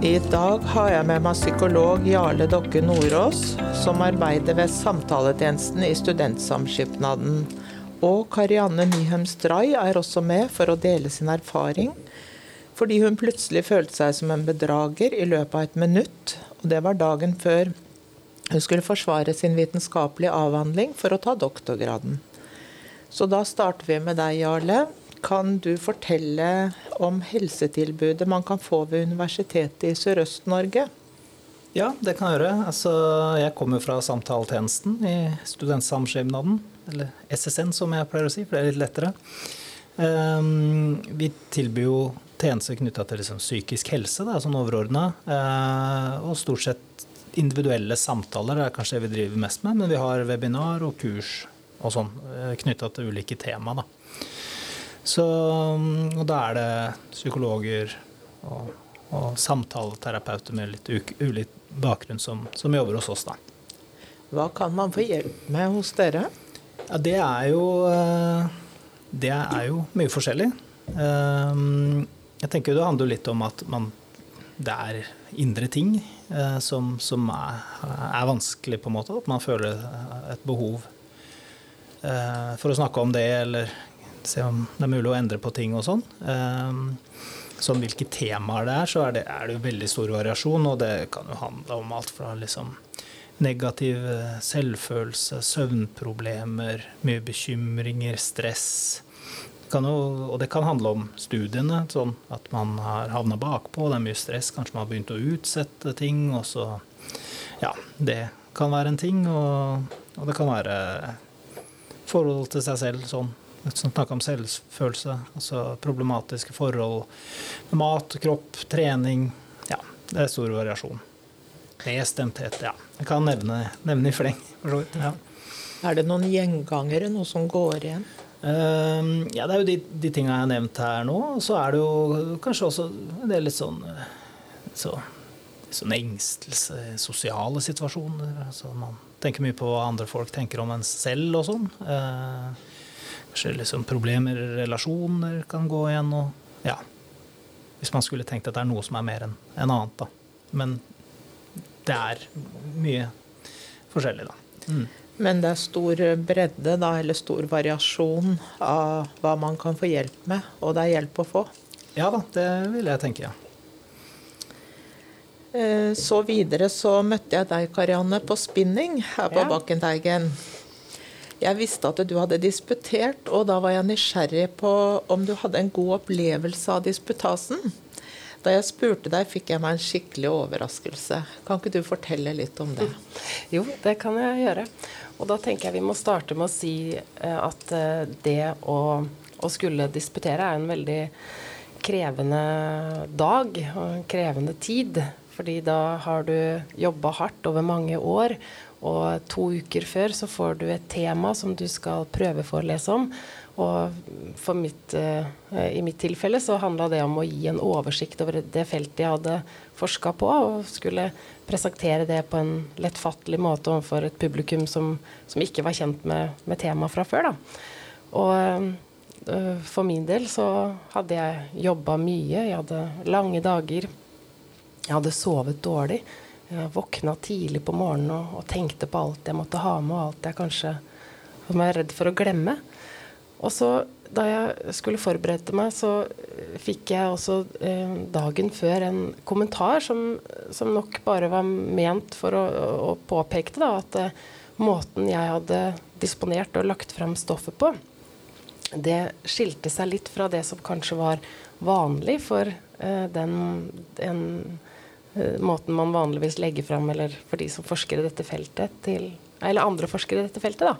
I dag har jeg med meg psykolog Jarle Dokke Nordås, som arbeider ved samtaletjenesten i Studentsamskipnaden. Og Karianne Nyhem Stray er også med for å dele sin erfaring. Fordi hun plutselig følte seg som en bedrager i løpet av et minutt. Og det var dagen før hun skulle forsvare sin vitenskapelige avhandling for å ta doktorgraden. Så da starter vi med deg, Jarle. Kan du fortelle om helsetilbudet man kan få ved Universitetet i Sørøst-Norge? Ja, det kan jeg gjøre. Altså, jeg kommer fra samtaletjenesten i Studentsamskipnaden. Eller SSN, som jeg pleier å si, for det er litt lettere. Um, vi tilbyr jo tjenester knytta til liksom, psykisk helse, da, sånn overordna. Uh, og stort sett individuelle samtaler det er kanskje det vi driver mest med. Men vi har webinar og kurs og sånn uh, knytta til ulike tema. da. Så, mm, og da er det psykologer og, og samtaleterapeuter med litt ulik bakgrunn som, som, jobber hos oss, da. Hva kan man få hjelp med hos dere? Ja, det er jo eh, Det er jo mye forskjellig. Eh, jeg tenker det handler litt om at man, det er indre ting eh, som, som er, er, vanskelig, på en måte. At man føler et behov for å snakke om det, eller se om det er mulig å endre på ting og sånn. Som sånn hvilke temaer det er, så er det, er det veldig stor variasjon. Og det kan jo handle om alt fra liksom negativ eh, selvfølelse, søvnproblemer, mye bekymringer, stress. Det jo, og det kan handle om studiene, sånn at man har havna bakpå, det er mye stress, kanskje man har begynt å utsette ting. Og så Ja, det kan være en ting. Og, og det kan være forhold til seg selv sånn som snakker om selvfølelse, altså problematiske forhold med mat, kropp, trening. Ja, det er stor variasjon. Nedstemthet, ja. Jeg kan nevne, nevne i fleng. Ja. Er det noen gjengangere, noe som går igjen? Uh, ja, det er jo de, de tingene jeg har nevnt her nå. Og så er det jo kanskje også en del litt sånn så, sånn engstelse, sosiale situasjoner. Altså man tenker mye på hva andre folk tenker om en selv og sånn. Uh, liksom problemer i relasjoner kan gå igjen. Og, ja. Hvis man skulle tenkt at det er noe som er mer enn en annet. Da. Men det er mye forskjellig, da. Mm. Men det er stor bredde, da, eller stor variasjon av hva man kan få hjelp med, og det er hjelp å få? Ja da, det vil jeg tenke, ja. Eh, så videre så møtte jeg deg, Karianne, på spinning her på ja. Bakkenteigen. Jeg visste at du hadde disputert, og da var jeg nysgjerrig på om du hadde en god opplevelse av disputasen. Da jeg spurte deg, fikk jeg meg en skikkelig overraskelse. Kan ikke du fortelle litt om det? Jo, det kan jeg gjøre. Og da tenker jeg vi må starte med å si eh, at eh, det å, å skulle disputere er en veldig krevende dag og en krevende tid. Fordi da har du jobba hardt over mange år, og to uker før så får du et tema som du skal prøveforelese om. Og mitt, uh, i mitt tilfelle så handla det om å gi en oversikt over det feltet jeg hadde forska på, og skulle presentere det på en lettfattelig måte overfor et publikum som, som ikke var kjent med, med temaet fra før. Da. Og uh, for min del så hadde jeg jobba mye. Jeg hadde lange dager. Jeg hadde sovet dårlig. Jeg våkna tidlig på morgenen og, og, tenkte på alt jeg måtte ha med, og alt jeg kanskje var redd for å glemme. Og så, da jeg skulle forberede meg, så fikk jeg også eh, dagen før en kommentar som, som, nok bare var ment for å, å påpeke da, at eh, måten jeg hadde disponert og lagt frem stoffet på, det skilte seg litt fra det som kanskje var vanlig for eh, den, den Eh, måten man vanligvis legger fram, eller for de som forsker i dette feltet, til, eller andre forskere i dette feltet. da.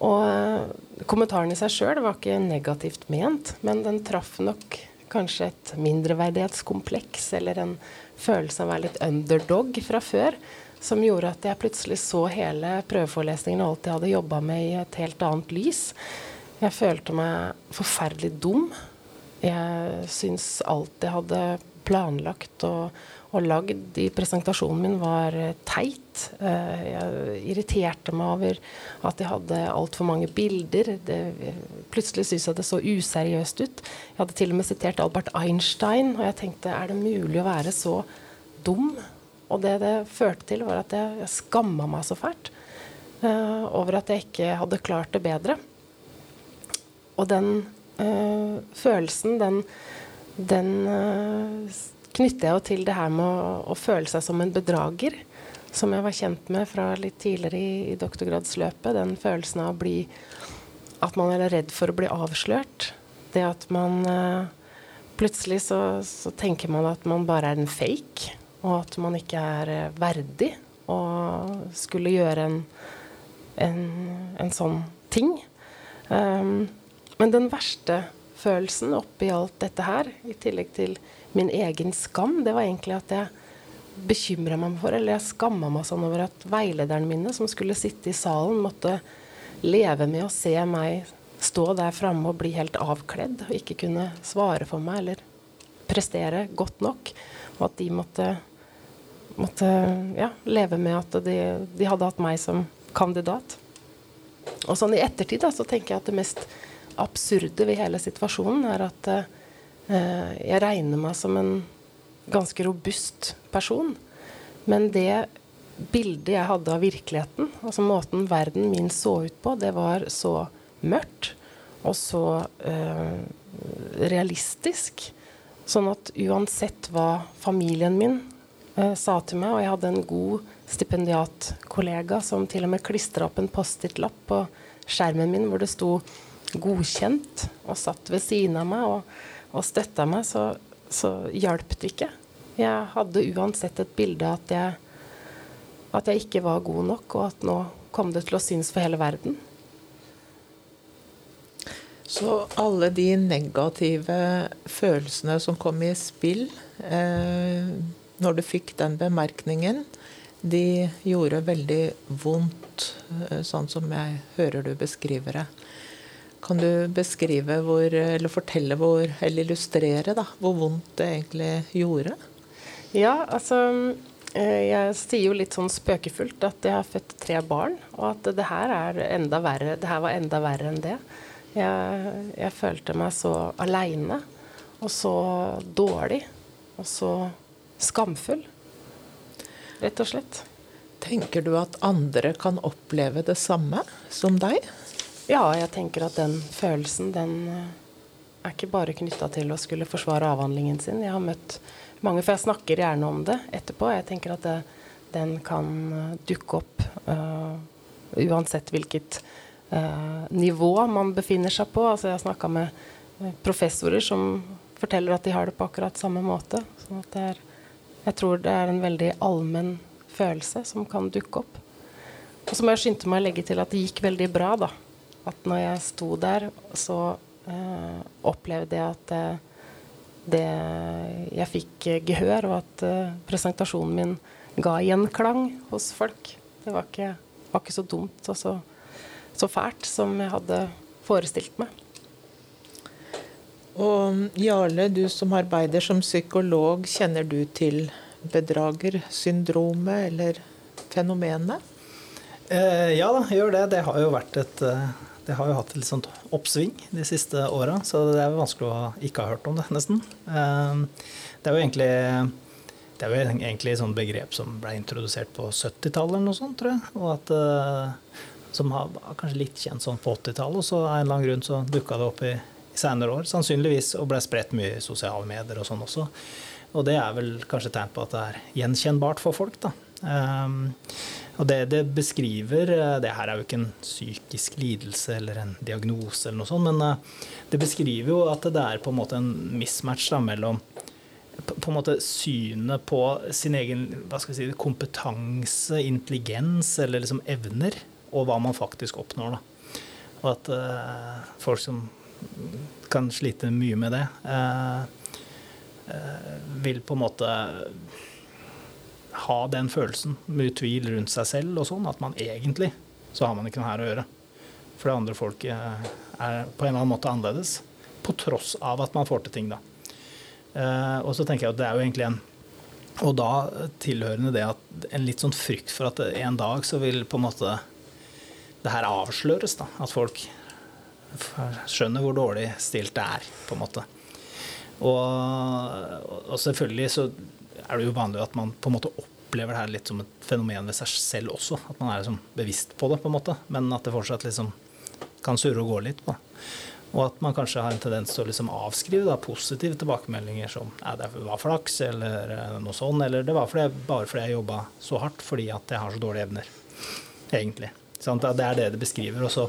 Og uh, kommentaren i seg sjøl var ikke negativt ment, men den traff nok kanskje et mindreverdighetskompleks eller en følelse av å være litt underdog fra før, som gjorde at jeg plutselig så hele prøveforelesningen og alt jeg hadde jobba med, i et helt annet lys. Jeg følte meg forferdelig dum. Jeg syns alt jeg hadde planlagt og og lagd i presentasjonen min, var eh, teit. Eh, jeg irriterte meg over at jeg hadde altfor mange bilder. Det, plutselig syntes jeg det så useriøst ut. Jeg hadde til og med sitert Albert Einstein, og jeg tenkte er det mulig å være så dum. Og det det førte til, var at jeg, jeg skamma meg så fælt uh, over at jeg ikke hadde klart det bedre. Og den uh, følelsen, den, den uh, knytter jeg jo til det her med å, å, føle seg som en bedrager. Som jeg var kjent med fra litt tidligere i, i doktorgradsløpet. Den følelsen av å bli At man er redd for å bli avslørt. Det at man Plutselig så, så tenker man at man bare er en fake og at man ikke er eh, verdig å skulle gjøre en, en, en sånn ting. Um, men den verste følelsen oppi alt dette her, i tillegg til min egen skam, det var egentlig at jeg bekymra meg for, eller jeg skamma meg sånn over at veilederne mine, som skulle sitte i salen, måtte leve med å se meg stå der framme og bli helt avkledd og ikke kunne svare for meg eller prestere godt nok. Og at de måtte måtte ja, leve med at de, de, hadde hatt meg som kandidat. Og sånn i ettertid da, så tenker jeg at det mest absurde ved hele situasjonen er at eh, jeg regner meg som en ganske robust person. Men det bildet jeg hadde av virkeligheten, altså måten verden min så ut på, det var så mørkt og så eh, realistisk. Sånn at uansett hva familien min eh, sa til meg, og jeg hadde en god stipendiatkollega som til og med klistra opp en Post-It-lapp på skjermen min hvor det sto 'godkjent', og satt ved siden av meg og, og støtta meg, så, så hjalp det ikke. Jeg hadde uansett et bilde at jeg, at jeg ikke var god nok, og at nå kom det til å synes for hele verden. Så alle de negative følelsene som kom i spill eh, når du fikk den bemerkningen, de gjorde veldig vondt, eh, sånn som jeg hører du beskriver det. Kan du beskrive hvor, eller fortelle hvor, eller illustrere da, hvor vondt det egentlig gjorde? Ja, altså eh, Jeg sier jo litt sånn spøkefullt at jeg har født tre barn, og at det her er enda verre. Det her var enda verre enn det. Jeg, jeg følte meg så aleine og så dårlig og så skamfull, rett og slett. Tenker du at andre kan oppleve det samme som deg? Ja, jeg tenker at den følelsen, den eh, er ikke bare knytta til å skulle forsvare avhandlingen sin. Jeg har møtt mange, for jeg snakker gjerne om det etterpå. Jeg tenker at det, den kan eh, dukke opp uh, uansett hvilket uh, nivå man befinner seg på. Altså, jeg har snakka med professorer som forteller at de har det på akkurat samme måte. Sånn at det er jeg tror det er en veldig allmenn følelse som kan dukke opp. Og så må jeg skynde meg å legge til at det gikk veldig bra. da. At når jeg sto der, så eh, opplevde jeg at det, det, jeg fikk gehør, og at eh, presentasjonen min ga gjenklang hos folk. Det var ikke, var ikke så dumt og så, så fælt som jeg hadde forestilt meg. Og Jarle, du som arbeider som psykolog, kjenner du til bedragersyndromet eller fenomenet? Eh, ja da, gjør det. Det har jo vært et eh, det har jo hatt litt sånt oppsving de siste åra, så det er vanskelig å ikke ha hørt om det, nesten. Eh, det er jo egentlig det er jo egentlig et sånt begrep som ble introdusert på 70-tallet eller noe sånt, tror jeg. Og at, eh, som har kanskje litt kjent sånn på 80-tallet, og så av en eller annen grunn så dukka det opp i senere år, sannsynligvis, og ble spredt mye i sosiale medier og sånn også. Og det er vel kanskje tegn på at det er gjenkjennbart for folk, da. Um, og det det beskriver eh, Det her er jo ikke en psykisk lidelse eller en diagnose, eller noe sånt, men uh, det beskriver jo at det er på en måte en mismatch da, mellom på en måte synet på sin egen si, kompetanse, intelligens eller liksom evner, og hva man faktisk oppnår. Da. Og at uh, folk som kan slite mye med det. uh, uh, vil på en måte ha den følelsen, mye tvil rundt seg selv og sånn, at man egentlig så har man ikke noe her å gjøre. For det andre folk er på en eller annen måte annerledes. På tross av at man får til ting, da. Eh, og så tenker jeg at det er jo egentlig en Og da tilhørende det at en litt sånn frykt for at en dag så vil på en måte det her avsløres, da. At folk skjønner hvor dårlig stilt det er, på en måte. Og, og selvfølgelig så er det jo vanlig at man på en måte opplever det her litt som et fenomen ved seg selv også. At man er liksom bevisst på det, på en måte, men at det fortsatt liksom kan surre og gå litt på. Og at man kanskje har en tendens til å liksom avskrive da, positive tilbakemeldinger som ja, det var flaks, eller eh, noe sånt, eller det var fordi, bare fordi jeg jobba så hardt fordi at jeg har så dårlige evner. Egentlig. Det er det det beskriver. Og så,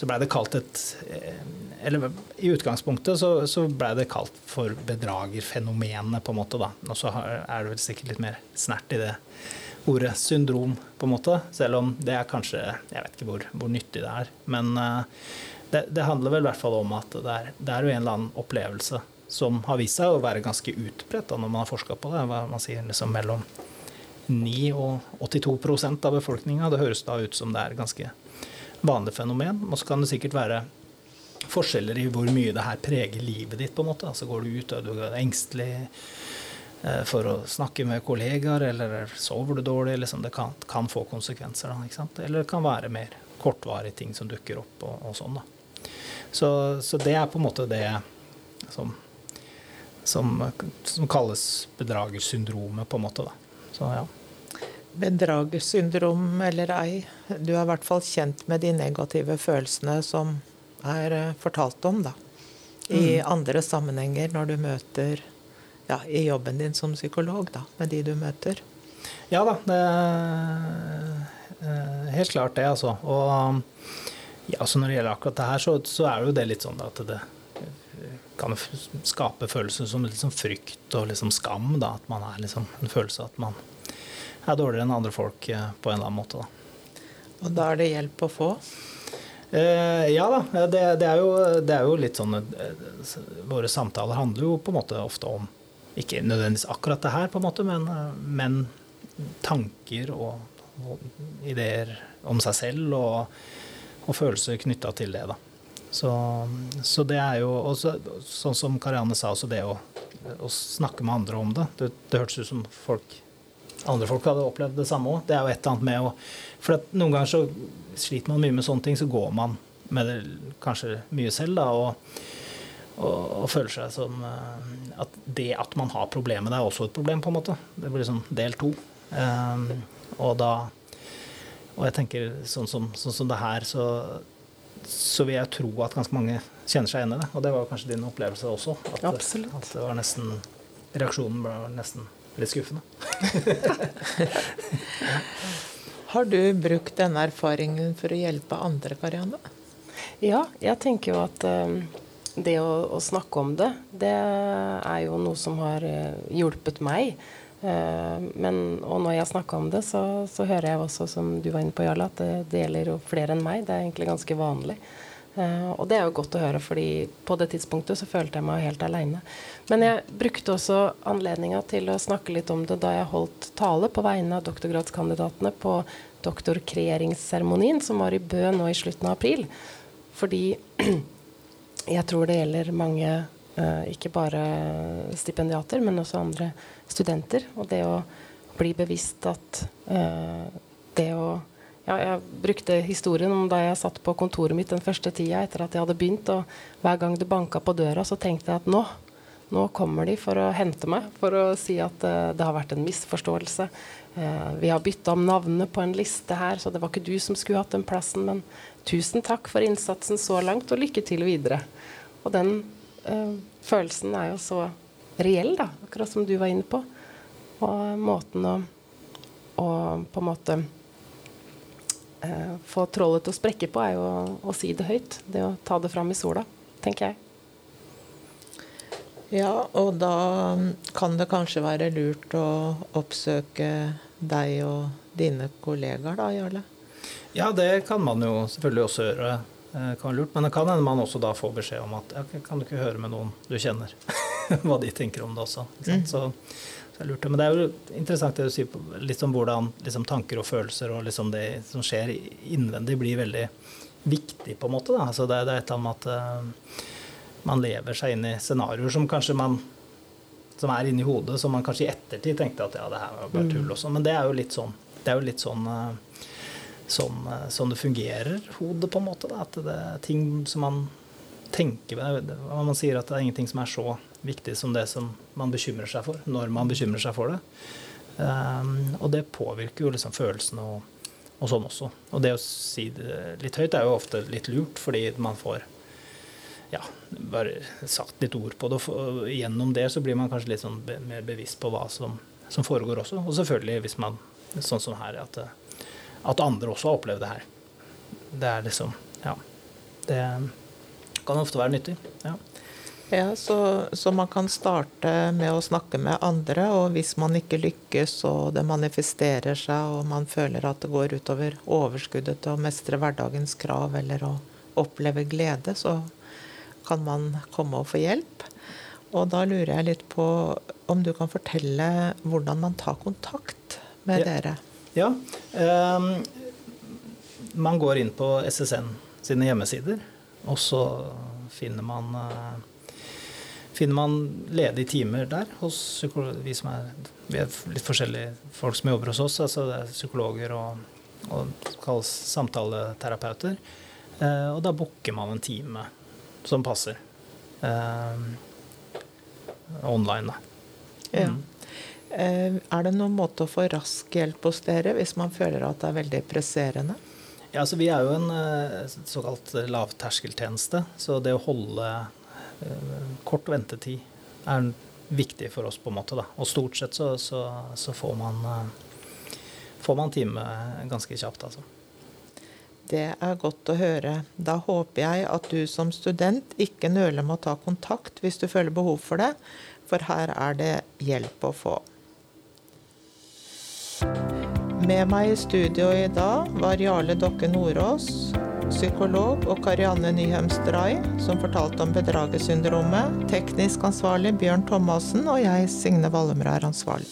så blei det kalt et eh, Eller i utgangspunktet så, så blei det kalt for bedragerfenomenet, på en måte. da. Og så er det vel sikkert litt mer snert i det ordet syndrom, på en måte. Selv om det er kanskje Jeg vet ikke hvor, hvor nyttig det er. Men uh, det, det, handler vel i hvert fall om at det er, det er, jo en eller annen opplevelse som har vist seg å være ganske utbredt når man har forska på det. Hva man sier liksom mellom 9 og 82% av befolkninga. Det høres da ut som det er ganske vanlig fenomen. Og så kan det sikkert være forskjeller i hvor mye det her preger livet ditt. på en måte. Altså Går du ut og du er engstelig eh, for å snakke med kollegaer, eller sover du dårlig? Liksom det kan, kan, få konsekvenser. Da? Eller det kan være mer kortvarige ting som dukker opp. og, og sånn da. Så, så, det er på en måte det som, som, som kalles bedragersyndromet, på en måte. Da. Så, ja. Bedragersyndrom eller ei, du er i hvert fall kjent med de negative følelsene som er eh, fortalt om, da. I mm. andre sammenhenger når du møter ja, i jobben din som psykolog, da, med de du møter. Ja da, det er eh, helt klart det, altså. Og ja, så Når det gjelder akkurat det her, så, så er det jo det litt sånn at det kan skape følelser som liksom frykt og liksom skam. Da, at man er liksom en følelse at man er dårligere enn andre folk eh, på en eller annen måte. Da. Og da er det hjelp å få? Eh, ja da. Det, det, er jo, det, er jo, litt sånn eh, Våre samtaler handler jo på en måte ofte om ikke nødvendigvis akkurat det her, på en måte, men, eh, men tanker og, og ideer om seg selv. og og følelser knytta til det. da. Så, så, det er jo også, sånn som Karianne sa, også det å, å, snakke med andre om det. Det, det hørtes ut som folk, andre folk hadde opplevd det samme òg. Det er jo et eller annet med å For noen ganger så sliter man mye med sånne ting, så går man med det kanskje mye selv, da. og og, føler seg som uh, at det at man har problemer, det er også et problem, på en måte. Det blir liksom del to. Um, og da og jeg tenker sånn som, sånn som det her, så, så, vil jeg tro at ganske mange kjenner seg igjen i det. Og det var kanskje din opplevelse også. At, Absolutt. at det var nesten Reaksjonen ble nesten litt skuffende. Har du brukt denne erfaringen for å hjelpe andre, Karianne? Ja, jeg tenker jo at um, det å, å, snakke om det, det er jo noe som har uh, hjulpet meg. Eh, men, og når jeg snakker om det, så, så, hører jeg også, som du var inne på, Jarle, at det, det, gjelder jo flere enn meg. Det er egentlig ganske vanlig. Uh, og det er jo godt å høre, fordi på det tidspunktet så følte jeg meg helt aleine. Men jeg brukte også anledninga til å snakke litt om det da jeg holdt tale på vegne av doktorgradskandidatene på doktorkreeringsseremonien som var i Bø nå i slutten av april. Fordi jeg tror det gjelder mange Uh, ikke bare stipendiater, men også andre studenter. Og det å bli bevisst at uh, det å ja, Jeg brukte historien om da jeg satt på kontoret mitt den første tida etter at jeg hadde begynt, og hver gang det banka på døra, så tenkte jeg at nå, nå kommer de for å hente meg, for å si at uh, det har vært en misforståelse. vi har bytta om navnene på en liste her, så det var ikke du som skulle hatt den plassen, men tusen takk for innsatsen så langt, og lykke til videre. Og den uh, følelsen er jo så reell, da, akkurat som du var inne på. Og måten å, å på en måte uh, få trollet til å sprekke på, er jo å, å, si det høyt. Det å ta det fram i sola, tenker jeg. Ja, og da kan det kanskje være lurt å oppsøke deg og dine kollegaer, da, Jarle? Ja, det kan man jo selvfølgelig også gjøre. Det kan lurt. Men det kan hende man også da får beskjed om at ja, kan du ikke høre med noen du kjenner, hva de tenker om det også. Mm. Så, så lurt. Men det er jo interessant det du sier, litt om hvordan liksom, tanker og følelser og liksom det som skjer innvendig, blir veldig viktig, på en måte. Da. Altså, det, det, er et eller annet med at uh, man lever seg inn i scenarioer som kanskje man som er inni hodet, som man kanskje i ettertid tenkte at ja, det her var bare mm. tull også. Men det er jo litt sånn, det er jo litt sånn uh, sånn, sånn det fungerer, hodet, på en måte. Da. At det er ting som man tenker Man sier at det er ingenting som er så viktig som det som man bekymrer seg for, når man bekymrer seg for det. Um, og det påvirker jo liksom følelsene og, og, sånn også. Og det å si det litt høyt er jo ofte litt lurt, fordi man får ja, bare satt litt ord på det. Og gjennom det så blir man kanskje litt sånn be mer bevisst på hva som, som, foregår også. Og selvfølgelig hvis man, sånn som her, at, at andre også har opplevd det her. Det er liksom Ja. Det kan ofte være nyttig. Ja. Ja, så, så, man kan starte med å snakke med andre, og hvis man ikke lykkes og det manifesterer seg og man føler at det går utover overskuddet til å mestre hverdagens krav eller å oppleve glede, så kan man komme og få hjelp. Og da lurer jeg litt på om du kan fortelle hvordan man tar kontakt med ja. dere? Ja. Um, man går inn på SSN sine hjemmesider, og så finner man uh, finner man ledige timer der hos vi som er, vi er litt forskjellige folk som jobber hos oss. altså Det er psykologer og, og kalles samtaleterapeuter. Eh, og da booker man en time som passer. Eh, online, da. Ja. Mm. er det noen måte å få rask hjelp hos dere hvis man føler at det er veldig presserende? Ja, altså Vi er jo en eh, såkalt lavterskeltjeneste, så det å holde Eh, kort ventetid er viktig for oss, på en måte. Da. Og stort sett så, så, så får, man, eh, får man time ganske kjapt, altså. Det er godt å høre. Da håper jeg at du som student ikke nøler med å ta kontakt hvis du føler behov for det, for her er det hjelp å få. Med meg i studio i dag var Jarle Dokke Nordås, psykolog, og Karianne Nyhem Stray, som fortalte om bedragersyndromet. Teknisk ansvarlig Bjørn Thomassen, og jeg, Signe Vallemrud, er ansvarlig.